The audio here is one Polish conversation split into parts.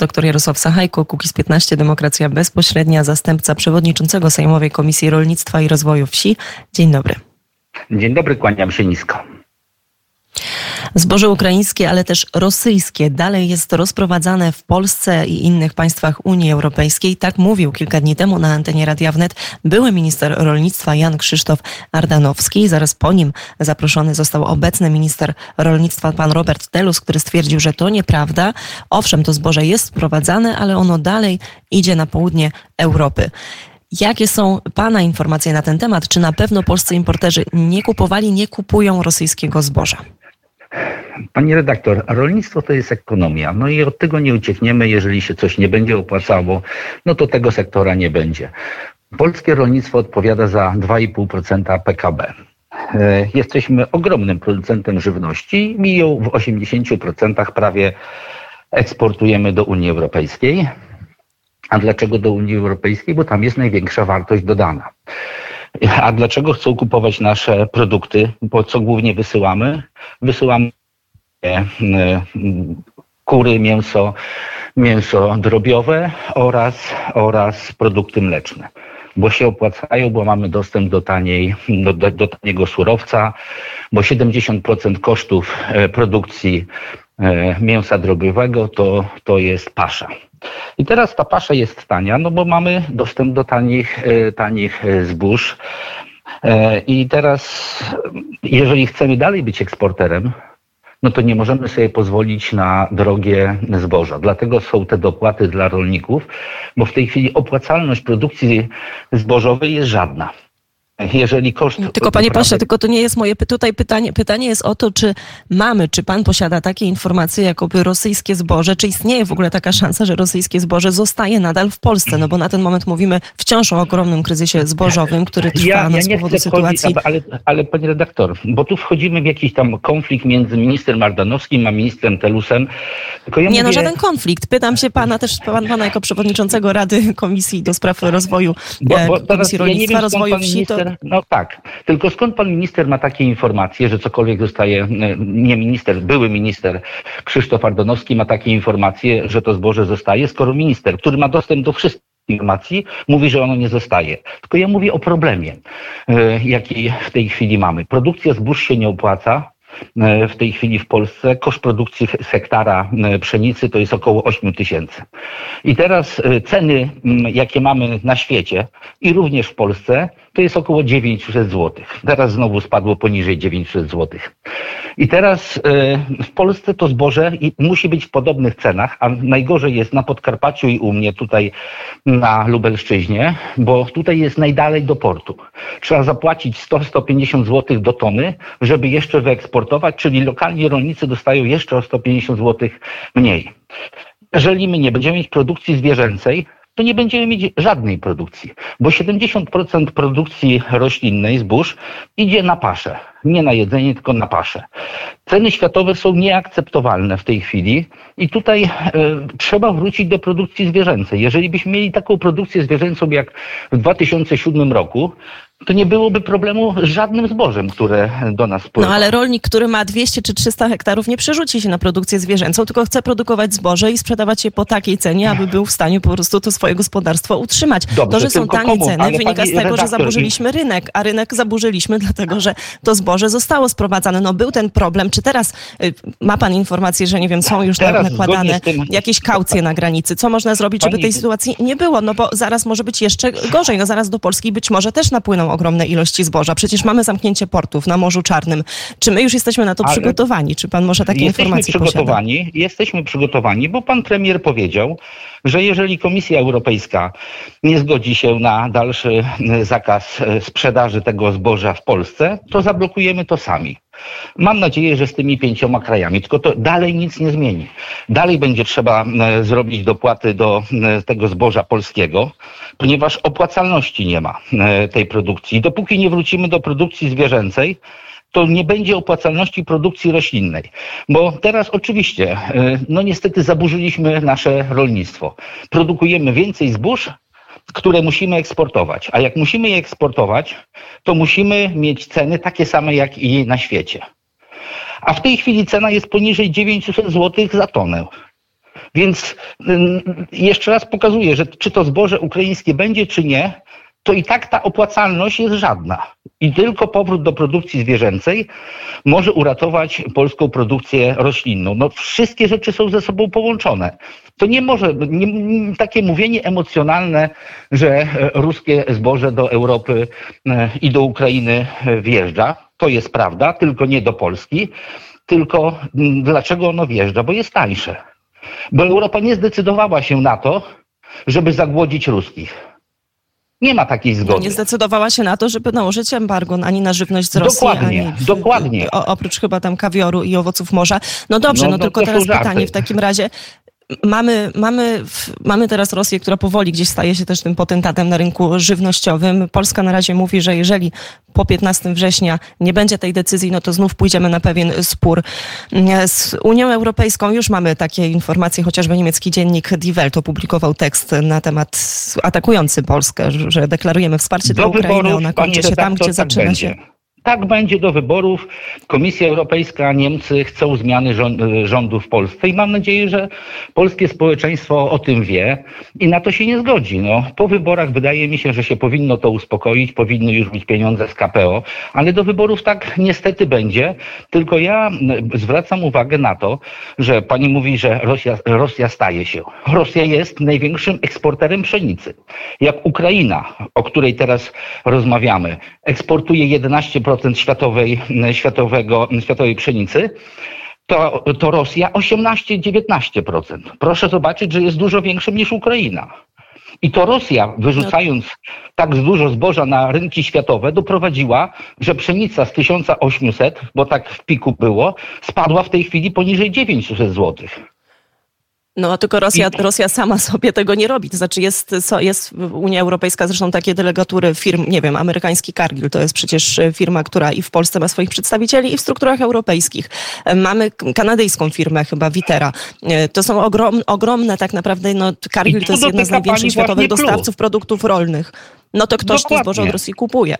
Dr Jarosław Sachajko, Kukiz 15, Demokracja Bezpośrednia, zastępca przewodniczącego Sejmowej Komisji Rolnictwa i Rozwoju Wsi. Dzień dobry. Dzień dobry, kłaniam się nisko. Zboże ukraińskie, ale też rosyjskie dalej jest rozprowadzane w Polsce i innych państwach Unii Europejskiej. Tak mówił kilka dni temu na antenie Radia Wnet były minister rolnictwa Jan Krzysztof Ardanowski. Zaraz po nim zaproszony został obecny minister rolnictwa pan Robert Telus, który stwierdził, że to nieprawda. Owszem, to zboże jest sprowadzane, ale ono dalej idzie na południe Europy. Jakie są Pana informacje na ten temat? Czy na pewno polscy importerzy nie kupowali, nie kupują rosyjskiego zboża? Pani redaktor, rolnictwo to jest ekonomia. No i od tego nie uciekniemy. Jeżeli się coś nie będzie opłacało, no to tego sektora nie będzie. Polskie rolnictwo odpowiada za 2,5% PKB. E, jesteśmy ogromnym producentem żywności i ją w 80% prawie eksportujemy do Unii Europejskiej. A dlaczego do Unii Europejskiej? Bo tam jest największa wartość dodana. A dlaczego chcą kupować nasze produkty? Bo co głównie wysyłamy? Wysyłamy kury, mięso, mięso drobiowe oraz, oraz produkty mleczne. Bo się opłacają, bo mamy dostęp do, taniej, do, do, taniego surowca, bo 70% kosztów e, produkcji e, mięsa drobiowego to, to jest pasza. I teraz ta pasza jest tania, no bo mamy dostęp do tanich, e, tanich e, zbóż. E, I teraz, jeżeli chcemy dalej być eksporterem, no to nie możemy sobie pozwolić na drogie zboża. Dlatego są te dopłaty dla rolników, bo w tej chwili opłacalność produkcji zbożowej jest żadna. Jeżeli koszt. Tylko panie pośle, tylko to nie jest moje tutaj pytanie. Pytanie jest o to, czy mamy, czy pan posiada takie informacje, jakoby rosyjskie zboże, czy istnieje w ogóle taka szansa, że rosyjskie zboże zostaje nadal w Polsce? No bo na ten moment mówimy wciąż o ogromnym kryzysie zbożowym, który trwa ja, ja z powodu sytuacji. ale, ale panie redaktor, bo tu wchodzimy w jakiś tam konflikt między ministrem Ardanowskim a ministrem Telusem. Ja nie, no, mówię... no żaden konflikt. Pytam się pana też, pan, pana jako przewodniczącego Rady Komisji do Spraw Rozwoju, bo, bo e, Komisji Rolnictwa, ja Rozwoju Wsi. To no tak. Tylko skąd pan minister ma takie informacje, że cokolwiek zostaje, nie minister, były minister Krzysztof Ardanowski ma takie informacje, że to zboże zostaje, skoro minister, który ma dostęp do wszystkich informacji, mówi, że ono nie zostaje. Tylko ja mówię o problemie, e, jaki w tej chwili mamy. Produkcja zbóż się nie opłaca, E, w tej chwili w Polsce. Koszt produkcji hektara e, pszenicy to jest około 8 tysięcy. I teraz e, ceny, jakie mamy na świecie i również w Polsce, to jest około 900 zł. Teraz znowu spadło poniżej 900 zł. I teraz w Polsce to zboże musi być w podobnych cenach, a najgorzej jest na Podkarpaciu i u mnie tutaj na Lubelszczyźnie, bo tutaj jest najdalej do portu. Trzeba zapłacić 100-150 zł do tony, żeby jeszcze wyeksportować eksportować, czyli lokalni rolnicy dostają jeszcze o 150 zł mniej. Jeżeli my nie będziemy mieć produkcji zwierzęcej, to nie będziemy mieć żadnej produkcji, bo 70% produkcji roślinnej zbóż idzie na paszę. Nie na jedzenie, tylko na paszę. Ceny światowe są nieakceptowalne w tej chwili i tutaj e, trzeba wrócić do produkcji zwierzęcej. Jeżeli byśmy mieli taką produkcję zwierzęcą jak w 2007 roku, to nie byłoby problemu z żadnym zbożem, które do nas pływa. No ale rolnik, który ma 200 czy 300 hektarów, nie przerzuci się na produkcję zwierzęcą, tylko chce produkować zboże i sprzedawać je po takiej cenie, aby był w stanie po prostu to swoje gospodarstwo utrzymać. Dobrze, to, że są tanie komu? ceny, ale wynika z tego, redaktor... że zaburzyliśmy rynek, a rynek zaburzyliśmy dlatego, że to zboże zostało sprowadzane. No był ten problem. Czy teraz y, ma pan informację, że nie wiem, są już teraz nakładane tym... jakieś kaucje na granicy? Co można zrobić, żeby tej sytuacji nie było? No bo zaraz może być jeszcze gorzej. No zaraz do Polski być może też napłyną ogromne ilości zboża. Przecież mamy zamknięcie portów na Morzu Czarnym. Czy my już jesteśmy na to Ale przygotowani? Czy pan może takie jesteśmy informacje przygotowani, posiada? Jesteśmy przygotowani, bo pan premier powiedział, że jeżeli Komisja Europejska nie zgodzi się na dalszy zakaz sprzedaży tego zboża w Polsce, to zablokujemy to sami. Mam nadzieję, że z tymi pięcioma krajami, tylko to dalej nic nie zmieni. Dalej będzie trzeba e, zrobić dopłaty do e, tego zboża polskiego, ponieważ opłacalności nie ma e, tej produkcji. Dopóki nie wrócimy do produkcji zwierzęcej, to nie będzie opłacalności produkcji roślinnej. Bo teraz oczywiście, no niestety zaburzyliśmy nasze rolnictwo. Produkujemy więcej zbóż, które musimy eksportować. A jak musimy je eksportować, to musimy mieć ceny takie same jak i na świecie. A w tej chwili cena jest poniżej 900 zł za tonę. Więc jeszcze raz pokazuję, że czy to zboże ukraińskie będzie, czy nie, to i tak ta opłacalność jest żadna. I tylko powrót do produkcji zwierzęcej może uratować polską produkcję roślinną. No, wszystkie rzeczy są ze sobą połączone. To nie może, nie, takie mówienie emocjonalne, że ruskie zboże do Europy e, i do Ukrainy wjeżdża, to jest prawda, tylko nie do Polski. Tylko dlaczego ono wjeżdża? Bo jest tańsze. Bo Europa nie zdecydowała się na to, żeby zagłodzić ruskich. Nie ma takiej zgody. No nie zdecydowała się na to, żeby nałożyć embargo ani na żywność z Rosji, dokładnie, ani dokładnie. O, oprócz chyba tam kawioru i owoców morza. No dobrze, no, no, no tylko teraz pytanie w takim razie mamy, mamy, mamy teraz Rosję, która powoli gdzieś staje się też tym potentatem na rynku żywnościowym. Polska na razie mówi, że jeżeli po 15 września nie będzie tej decyzji, no to znów pójdziemy na pewien spór. Z Unią Europejską już mamy takie informacje, chociażby niemiecki dziennik Die Welt opublikował tekst na temat atakujący Polskę, że deklarujemy wsparcie Do dla Ukrainy, ona kończy się tam, gdzie tak zaczyna będzie. się tak będzie do wyborów. Komisja Europejska, Niemcy chcą zmiany rządu w Polsce i mam nadzieję, że polskie społeczeństwo o tym wie i na to się nie zgodzi. No, po wyborach wydaje mi się, że się powinno to uspokoić, powinny już być pieniądze z KPO, ale do wyborów tak niestety będzie. Tylko ja zwracam uwagę na to, że pani mówi, że Rosja, Rosja staje się. Rosja jest największym eksporterem pszenicy. Jak Ukraina, o której teraz rozmawiamy, eksportuje 11% 10% światowej, światowego, światowej pszenicy, to, to Rosja 18-19%. Proszę zobaczyć, że jest dużo większym niż Ukraina. I to Rosja, wyrzucając tak dużo zboża na rynki światowe, doprowadziła, że pszenica z 1800, bo tak w piku było, spadła w tej chwili poniżej 900 złotych. No tylko Rosja, Rosja sama sobie tego nie robi. To znaczy jest, jest Unia Europejska, zresztą takie delegatury firm, nie wiem, amerykański Cargill to jest przecież firma, która i w Polsce ma swoich przedstawicieli i w strukturach europejskich. Mamy kanadyjską firmę chyba, Vitera. To są ogrom, ogromne tak naprawdę, no Cargill to jest jedna z największych światowych dostawców produktów rolnych. No to ktoś Dokładnie. to zboże od Rosji kupuje.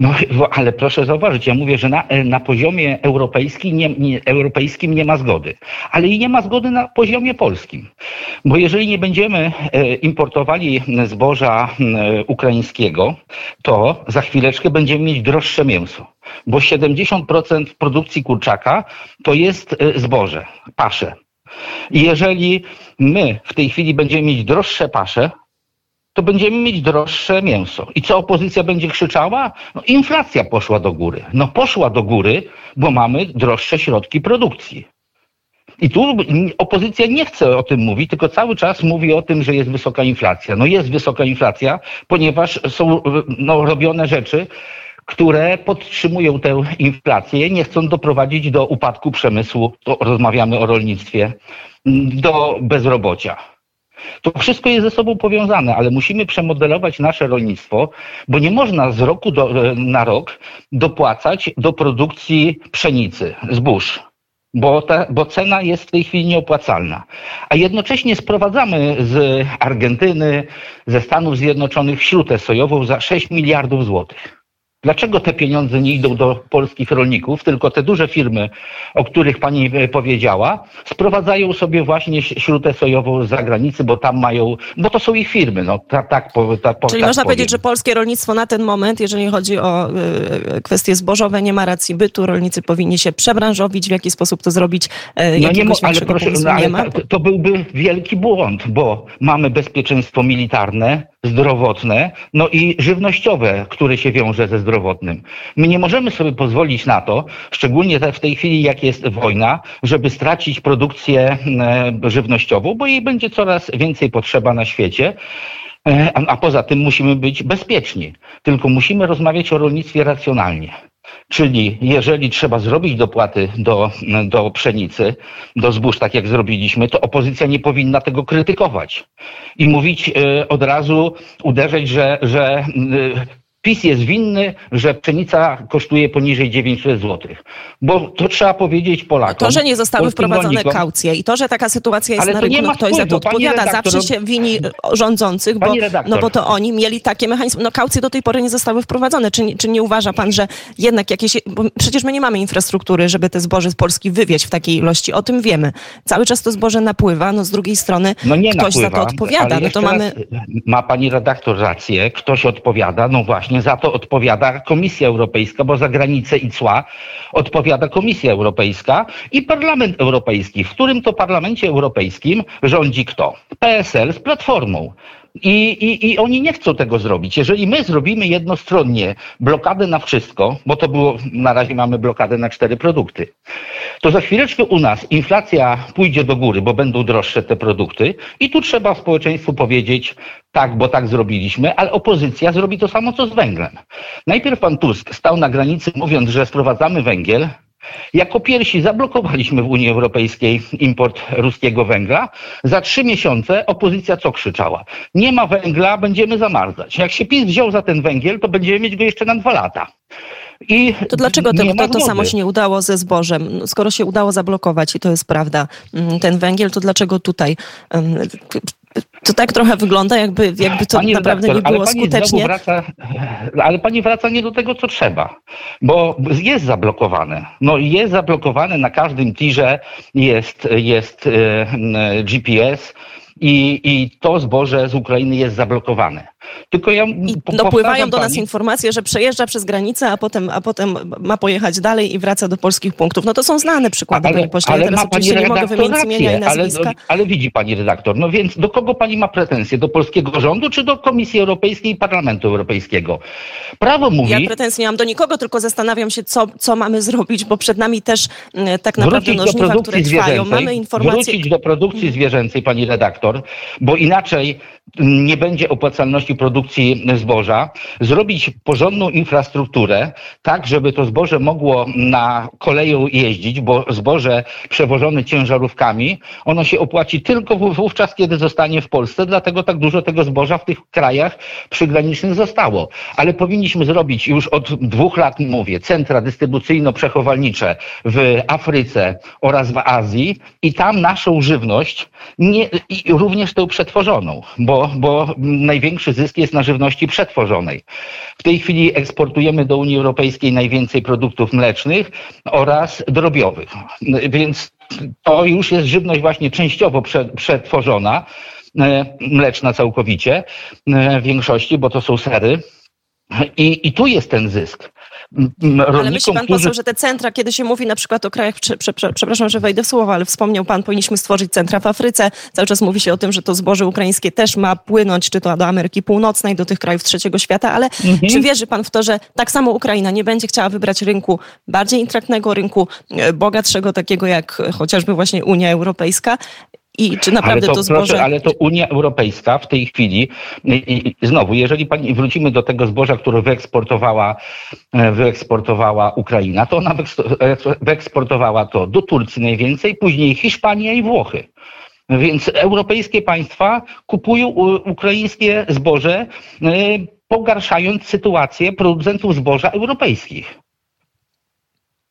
No, ale proszę zauważyć, ja mówię, że na, na poziomie europejskim nie, nie, europejskim nie ma zgody, ale i nie ma zgody na poziomie polskim. Bo jeżeli nie będziemy e, importowali zboża e, ukraińskiego, to za chwileczkę będziemy mieć droższe mięso. Bo 70% produkcji kurczaka to jest e, zboże, pasze. I jeżeli my w tej chwili będziemy mieć droższe pasze, to będziemy mieć droższe mięso. I co opozycja będzie krzyczała? No, inflacja poszła do góry. No poszła do góry, bo mamy droższe środki produkcji. I tu opozycja nie chce o tym mówić, tylko cały czas mówi o tym, że jest wysoka inflacja. No jest wysoka inflacja, ponieważ są no, robione rzeczy, które podtrzymują tę inflację, nie chcą doprowadzić do upadku przemysłu, to rozmawiamy o rolnictwie, do bezrobocia. To wszystko jest ze sobą powiązane, ale musimy przemodelować nasze rolnictwo, bo nie można z roku do, e, na rok dopłacać do produkcji pszenicy, zbóż. Bo, ta, bo cena jest w tej chwili nieopłacalna. A jednocześnie sprowadzamy z Argentyny, ze Stanów Zjednoczonych śrutę sojową za 6 miliardów złotych. Dlaczego te pieniądze nie idą do polskich rolników, tylko te duże firmy, o których pani e, powiedziała, sprowadzają sobie właśnie śrutę sojową z zagranicy, bo tam mają, bo to są ich firmy. No, tak, tak, tak, Czyli tak można powiem. powiedzieć, że polskie rolnictwo na ten moment, jeżeli chodzi o y, kwestie zbożowe, nie ma racji bytu. Rolnicy powinni się przebranżowić, w jaki sposób to zrobić. Y, no nie, ale proszę, no, ale nie to, to byłby wielki błąd, bo mamy bezpieczeństwo militarne, zdrowotne, no i żywnościowe, które się wiąże ze zdrowotnym. My nie możemy sobie pozwolić na to, szczególnie w tej chwili, jak jest wojna, żeby stracić produkcję e, żywnościową, bo jej będzie coraz więcej potrzeba na świecie. E, a poza tym musimy być bezpieczni. Tylko musimy rozmawiać o rolnictwie racjonalnie. Czyli jeżeli trzeba zrobić dopłaty do, do pszenicy, do zbóż, tak jak zrobiliśmy, to opozycja nie powinna tego krytykować i mówić y, od razu, uderzać, że, że PiS jest winny, że pszenica kosztuje poniżej 900 zł. Bo to trzeba powiedzieć Polakom. To, że nie zostały wprowadzone kaucje i to, że taka sytuacja jest na rynku, no ktoś za to odpowiada. Zawsze się wini rządzących, bo, no bo to oni mieli takie mechanizmy. No kaucje do tej pory nie zostały wprowadzone. Czy, czy nie uważa pan, że jednak jakieś... Bo przecież my nie mamy infrastruktury, żeby te zboże z Polski wywieźć w takiej ilości. O tym wiemy. Cały czas to zboże napływa, no z drugiej strony no ktoś napływa, za to odpowiada. No to mamy... ma pani redaktor rację, ktoś odpowiada, no właśnie za to odpowiada Komisja Europejska, bo za granicę i cła odpowiada Komisja Europejska i Parlament Europejski, w którym to Parlamencie Europejskim rządzi kto? PSL z Platformą. I, i, I oni nie chcą tego zrobić. Jeżeli my zrobimy jednostronnie blokadę na wszystko, bo to było, na razie mamy blokadę na cztery produkty, to za chwileczkę u nas inflacja pójdzie do góry, bo będą droższe te produkty i tu trzeba społeczeństwu powiedzieć tak, bo tak zrobiliśmy, ale opozycja zrobi to samo co z węglem. Najpierw pan Tusk stał na granicy mówiąc, że sprowadzamy węgiel, jako pierwsi zablokowaliśmy w Unii Europejskiej import ruskiego węgla. Za trzy miesiące opozycja co krzyczała? Nie ma węgla, będziemy zamarzać. Jak się PiS wziął za ten węgiel, to będziemy mieć go jeszcze na dwa lata. I to dlaczego to, to, to samo się nie udało ze zbożem? No, skoro się udało zablokować i to jest prawda, mm, ten węgiel, to dlaczego tutaj to tak trochę wygląda, jakby, jakby to pani naprawdę redaktor, nie było ale skutecznie. Wraca, ale pani wraca nie do tego, co trzeba, bo jest zablokowane. No jest zablokowane na każdym tirze jest, jest e, GPS i, i to zboże z Ukrainy jest zablokowane. Tylko ja I dopływają do nas pani... informacje, że przejeżdża przez granicę, a potem, a potem ma pojechać dalej i wraca do polskich punktów. No to są znane przykłady, ale, panie pośle. Ale ja teraz oczywiście nie mogę wymienić imienia i nazwiska. Ale, ale, widzi pani redaktor, no więc do kogo pani ma pretensje? Do polskiego rządu czy do Komisji Europejskiej i Parlamentu Europejskiego? Prawo mówi... Ja pretensji nie mam do nikogo, tylko zastanawiam się, co, co mamy zrobić, bo przed nami też mm, tak naprawdę no, żniwa, które trwają. Mamy informacje... Wrócić do produkcji zwierzęcej, pani redaktor, bo inaczej nie będzie opłacalności produkcji zboża, zrobić porządną infrastrukturę, tak żeby to zboże mogło na koleją jeździć, bo zboże przewożone ciężarówkami, ono się opłaci tylko wówczas, kiedy zostanie w Polsce, dlatego tak dużo tego zboża w tych krajach przygranicznych zostało. Ale powinniśmy zrobić już od dwóch lat, mówię, centra dystrybucyjno-przechowalnicze w Afryce oraz w Azji i tam naszą żywność, nie, i również tę przetworzoną, bo bo, największy zysk jest na żywności przetworzonej. W tej chwili eksportujemy do Unii Europejskiej najwięcej produktów mlecznych oraz drobiowych. Więc to już jest żywność właśnie częściowo przetworzona, mleczna całkowicie e, w większości, bo to są sery. I, I tu jest ten zysk. Ale myśli pan którzy... poseł, że te centra, kiedy się mówi na przykład o krajach, prze, prze, prze, przepraszam, że wejdę w słowo, ale wspomniał pan, powinniśmy stworzyć centra w Afryce. Cały czas mówi się o tym, że to zboże ukraińskie też ma płynąć, czy to do Ameryki Północnej, do tych krajów trzeciego świata, ale mhm. czy wierzy pan w to, że tak samo Ukraina nie będzie chciała wybrać rynku bardziej intraktnego, rynku e, bogatszego, takiego jak chociażby właśnie Unia Europejska i czy naprawdę ale to, to zboże... Proszę, ale to Unia Europejska w tej chwili, i, i znowu, jeżeli pani, wrócimy do tego zboża, które wyeksportowała, e, wyeksportowała Ukraina, to ona wyeksportowała to do Turcji najwięcej, później Hiszpania i Włochy. Więc europejskie państwa kupują ukraińskie zboże, e, pogarszając sytuację producentów zboża europejskich.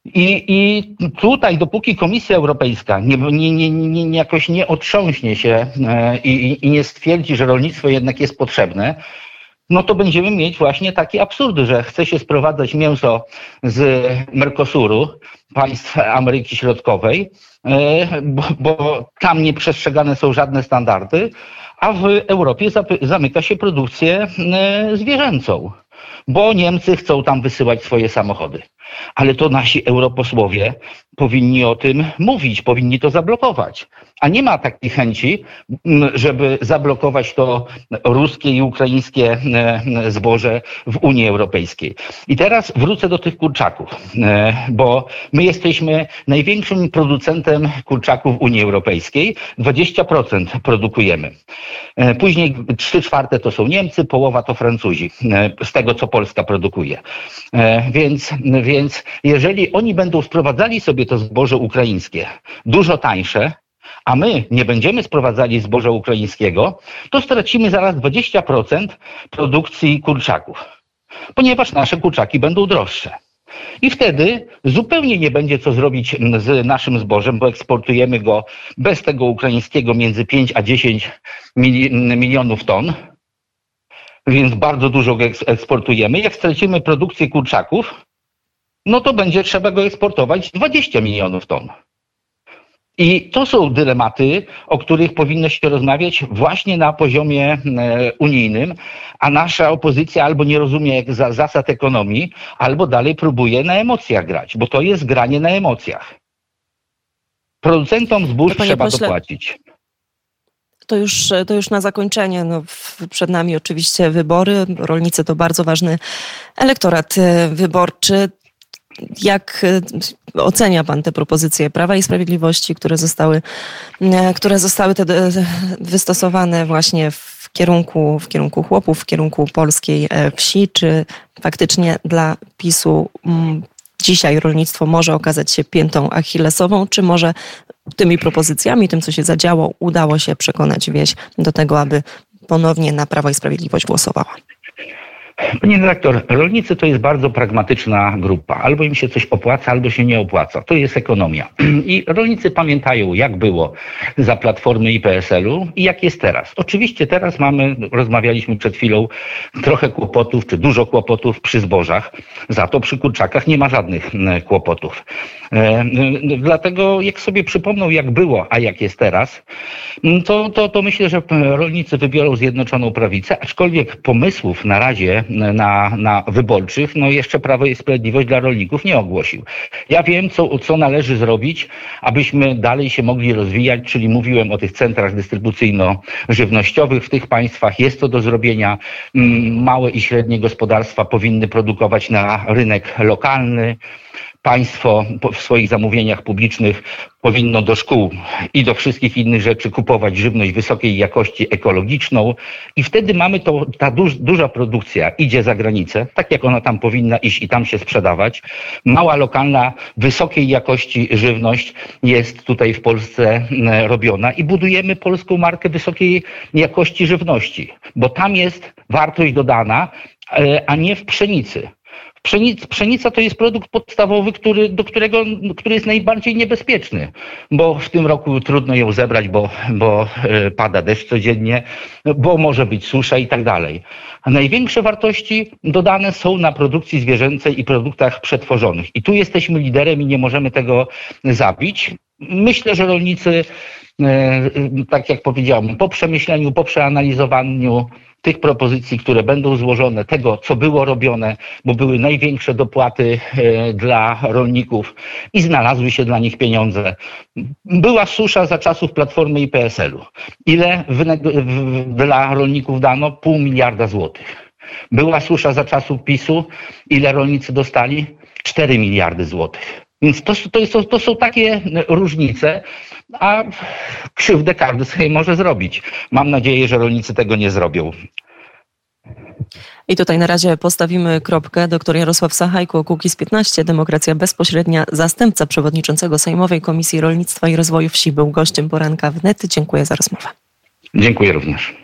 I, I tutaj, dopóki Komisja Europejska nie, nie, nie, nie, jakoś nie otrząśnie się e, i, i nie stwierdzi, że rolnictwo jednak jest potrzebne, no to będziemy mieć właśnie takie absurdy, że chce się sprowadzać mięso z Mercosuru, państw Ameryki Środkowej, e, bo, bo tam nie przestrzegane są żadne standardy, a w Europie zamyka się produkcję e, zwierzęcą, bo Niemcy chcą tam wysyłać swoje samochody ale to nasi europosłowie powinni o tym mówić, powinni to zablokować. A nie ma takiej chęci, żeby zablokować to ruskie i ukraińskie e, zboże w Unii Europejskiej. I teraz wrócę do tych kurczaków, e, bo my jesteśmy największym producentem kurczaków w Unii Europejskiej. 20% produkujemy. E, później 3 czwarte to są Niemcy, połowa to Francuzi, z tego co Polska produkuje. Więc, więc jeżeli oni będą sprowadzali sobie to zboże ukraińskie dużo tańsze, a my nie będziemy sprowadzali zboża ukraińskiego, to stracimy zaraz 20% produkcji kurczaków. ponieważ nasze kurczaki będą droższe. I wtedy zupełnie nie będzie co zrobić z naszym zbożem, bo eksportujemy go bez tego ukraińskiego między 5 a 10 milionów ton. Więc bardzo dużo go eksportujemy. Jak stracimy produkcję kurczaków, no to będzie trzeba go eksportować 20 milionów ton. I to są dylematy, o których powinno się rozmawiać właśnie na poziomie e, unijnym, a nasza opozycja albo nie rozumie zasad ekonomii, albo dalej próbuje na emocjach grać, bo to jest granie na emocjach. Producentom zbóż trzeba pośle... dopłacić. To już, to już na zakończenie. No, przed nami oczywiście wybory. Rolnicy to bardzo ważny elektorat e, wyborczy. Jak e, ocenia Pan te propozycje Prawa i Sprawiedliwości, które zostały, e, które zostały te wystosowane właśnie w kierunku, w kierunku chłopów, w kierunku polskiej e, wsi? Czy faktycznie dla PiSu dzisiaj rolnictwo może okazać się piętą achillesową, czy może tymi propozycjami, tym co się zadziało, udało się przekonać wieś do tego, aby ponownie na Prawo i Sprawiedliwość głosowała? Panie dyrektor, rolnicy to jest bardzo pragmatyczna grupa. Albo im się coś opłaca, albo się nie opłaca. To jest ekonomia. I rolnicy pamiętają, jak było za Platformy i PSL-u i jak jest teraz. Oczywiście teraz mamy, rozmawialiśmy przed chwilą, trochę kłopotów, czy dużo kłopotów przy zbożach. Za to przy kurczakach nie ma żadnych kłopotów. E, dlatego jak sobie przypomną, jak było, a jak jest teraz, to, to, to myślę, że rolnicy wybiorą Zjednoczoną Prawicę, aczkolwiek pomysłów na razie na, na wyborczych, no jeszcze Prawo i Sprawiedliwość dla rolników nie ogłosił. Ja wiem, co, co należy zrobić, abyśmy dalej się mogli rozwijać, czyli mówiłem o tych centrach dystrybucyjno-żywnościowych w tych państwach. Jest to do zrobienia. Mm, małe i średnie gospodarstwa powinny produkować na rynek lokalny państwo w swoich zamówieniach publicznych powinno do szkół i do wszystkich innych rzeczy kupować żywność wysokiej jakości ekologiczną i wtedy mamy to, ta duż, duża produkcja idzie za granicę, tak jak ona tam powinna iść i tam się sprzedawać. Mała, lokalna, wysokiej jakości żywność jest tutaj w Polsce robiona i budujemy polską markę wysokiej jakości żywności, bo tam jest wartość dodana, e, a nie w pszenicy. Pszenic, pszenica to jest produkt podstawowy, który, do którego, który jest najbardziej niebezpieczny, bo w tym roku trudno ją zebrać, bo, bo e, pada deszcz codziennie, bo może być susza i tak dalej. Największe wartości dodane są na produkcji zwierzęcej i produktach przetworzonych. I tu jesteśmy liderem i nie możemy tego zabić. Myślę, że rolnicy, e, tak jak powiedziałem, po przemyśleniu, po przeanalizowaniu tych propozycji, które będą złożone, tego, co było robione, bo były największe dopłaty e, dla rolników i znalazły się dla nich pieniądze. Była susza za czasów Platformy i PSL-u. Ile dla rolników dano? Pół miliarda złotych. Była susza za czasów PiSu. Ile rolnicy dostali? 4 miliardy złotych. Więc to, to, są, to są takie różnice, a krzywdę każdy sobie może zrobić. Mam nadzieję, że rolnicy tego nie zrobią. I tutaj na razie postawimy kropkę. Doktor Jarosław Sachajko, Kukiz 15, Demokracja Bezpośrednia, zastępca przewodniczącego Sejmowej Komisji Rolnictwa i Rozwoju Wsi, był gościem poranka wnet. Dziękuję za rozmowę. Dziękuję również.